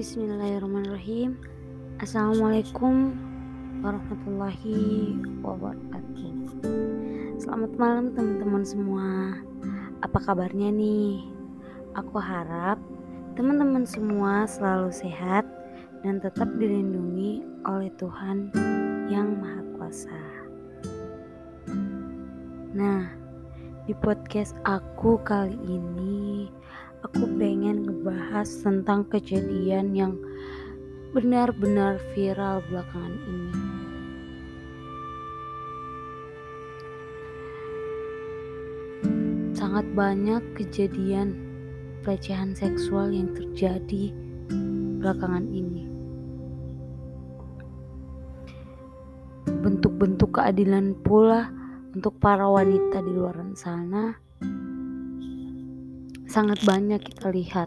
Bismillahirrahmanirrahim. Assalamualaikum warahmatullahi wabarakatuh. Selamat malam teman-teman semua. Apa kabarnya nih? Aku harap teman-teman semua selalu sehat dan tetap dilindungi oleh Tuhan yang Maha Kuasa. Nah, di podcast aku kali ini aku pengen ngebahas tentang kejadian yang benar-benar viral belakangan ini. Sangat banyak kejadian pelecehan seksual yang terjadi belakangan ini. Bentuk-bentuk keadilan pula untuk para wanita di luar sana sangat banyak kita lihat.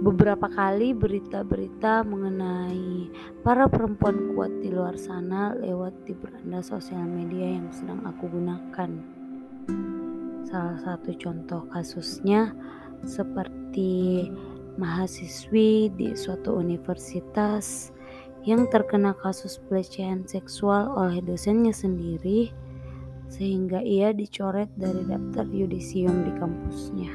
Beberapa kali berita-berita mengenai para perempuan kuat di luar sana lewat di beranda sosial media yang sedang aku gunakan. Salah satu contoh kasusnya seperti mahasiswi di suatu universitas yang terkena kasus pelecehan seksual oleh dosennya sendiri sehingga ia dicoret dari daftar yudisium di kampusnya.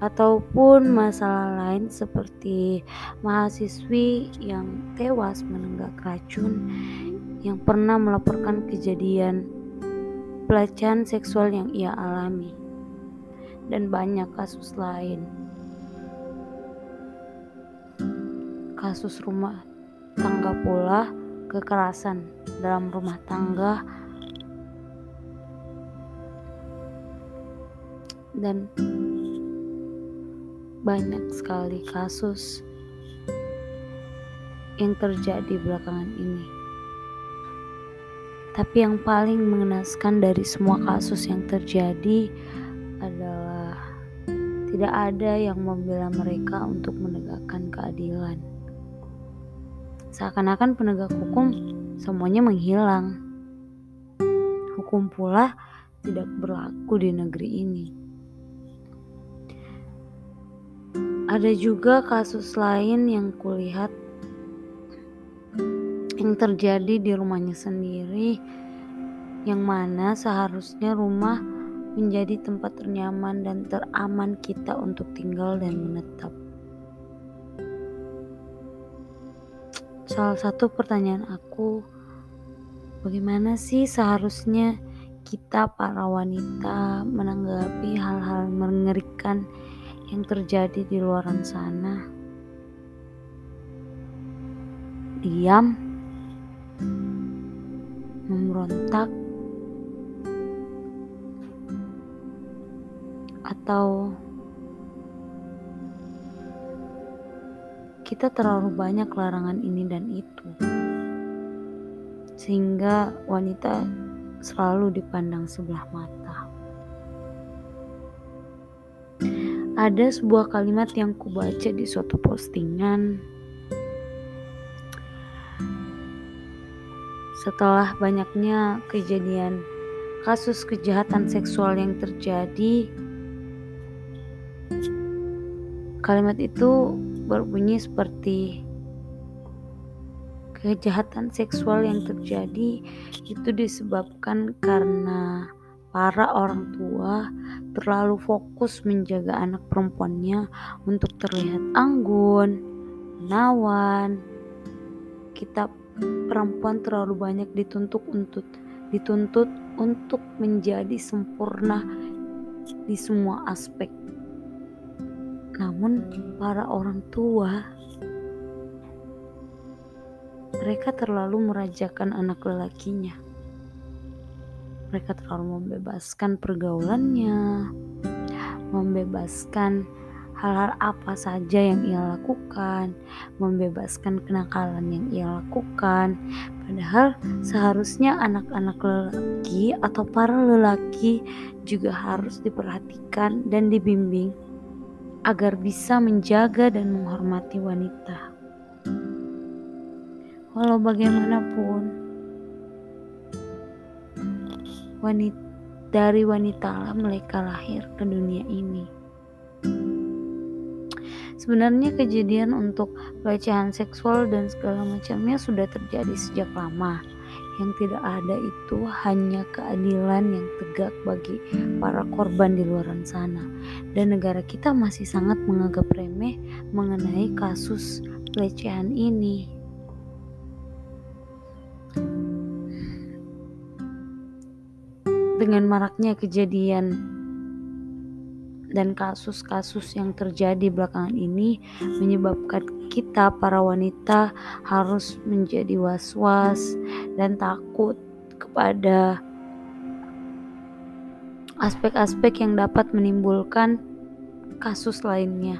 Ataupun masalah lain seperti mahasiswi yang tewas menenggak racun yang pernah melaporkan kejadian pelecehan seksual yang ia alami dan banyak kasus lain. Kasus rumah tangga pula kekerasan dalam rumah tangga dan banyak sekali kasus yang terjadi belakangan ini. Tapi yang paling mengenaskan dari semua kasus yang terjadi adalah tidak ada yang membela mereka untuk menegakkan keadilan. Seakan-akan penegak hukum semuanya menghilang. Hukum pula tidak berlaku di negeri ini. Ada juga kasus lain yang kulihat yang terjadi di rumahnya sendiri yang mana seharusnya rumah menjadi tempat ternyaman dan teraman kita untuk tinggal dan menetap. Salah satu pertanyaan aku, bagaimana sih seharusnya kita para wanita menanggapi hal-hal mengerikan yang terjadi di luar sana. Diam, memberontak, atau kita terlalu banyak larangan ini dan itu, sehingga wanita selalu dipandang sebelah mata. Ada sebuah kalimat yang kubaca di suatu postingan. Setelah banyaknya kejadian kasus kejahatan seksual yang terjadi kalimat itu berbunyi seperti kejahatan seksual yang terjadi itu disebabkan karena para orang tua terlalu fokus menjaga anak perempuannya untuk terlihat anggun, menawan. Kita perempuan terlalu banyak dituntut untuk dituntut untuk menjadi sempurna di semua aspek. Namun para orang tua mereka terlalu merajakan anak lelakinya mereka terlalu membebaskan pergaulannya, membebaskan hal-hal apa saja yang ia lakukan, membebaskan kenakalan yang ia lakukan. Padahal seharusnya anak-anak lelaki atau para lelaki juga harus diperhatikan dan dibimbing agar bisa menjaga dan menghormati wanita. Walau bagaimanapun, wanita dari wanita lah mereka lahir ke dunia ini. Sebenarnya kejadian untuk pelecehan seksual dan segala macamnya sudah terjadi sejak lama. Yang tidak ada itu hanya keadilan yang tegak bagi para korban di luar sana. Dan negara kita masih sangat menganggap remeh mengenai kasus pelecehan ini. Dengan maraknya kejadian dan kasus-kasus yang terjadi belakangan ini menyebabkan kita para wanita harus menjadi was-was dan takut kepada aspek-aspek yang dapat menimbulkan kasus lainnya.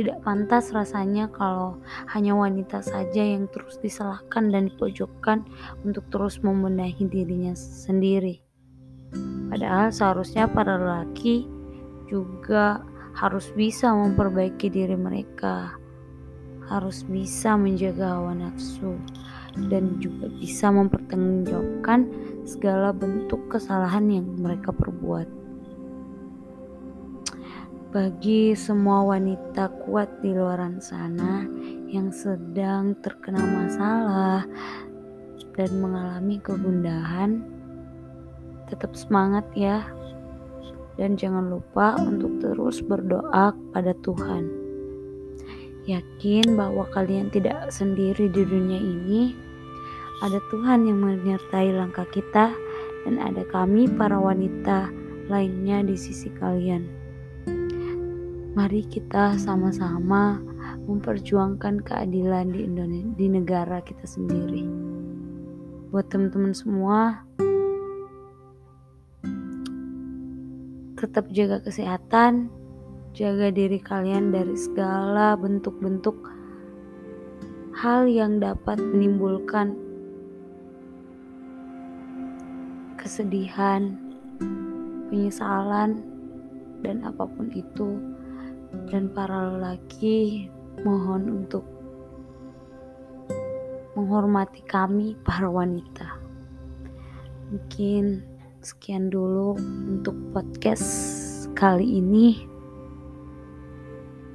Tidak pantas rasanya kalau hanya wanita saja yang terus disalahkan dan dipojokkan untuk terus membenahi dirinya sendiri. Padahal seharusnya para lelaki juga harus bisa memperbaiki diri mereka, harus bisa menjaga hawa nafsu, dan juga bisa mempertanggungjawabkan segala bentuk kesalahan yang mereka perbuat. Bagi semua wanita kuat di luar sana yang sedang terkena masalah dan mengalami kegundahan, Tetap semangat ya. Dan jangan lupa untuk terus berdoa pada Tuhan. Yakin bahwa kalian tidak sendiri di dunia ini. Ada Tuhan yang menyertai langkah kita dan ada kami para wanita lainnya di sisi kalian. Mari kita sama-sama memperjuangkan keadilan di Indonesia, di negara kita sendiri. Buat teman-teman semua, tetap jaga kesehatan, jaga diri kalian dari segala bentuk-bentuk hal yang dapat menimbulkan kesedihan, penyesalan, dan apa pun itu. Dan para lelaki mohon untuk menghormati kami para wanita. Mungkin Sekian dulu untuk podcast kali ini.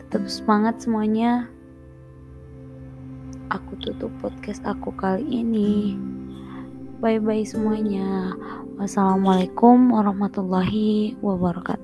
Tetap semangat semuanya. Aku tutup podcast aku kali ini. Bye bye semuanya. Wassalamualaikum warahmatullahi wabarakatuh.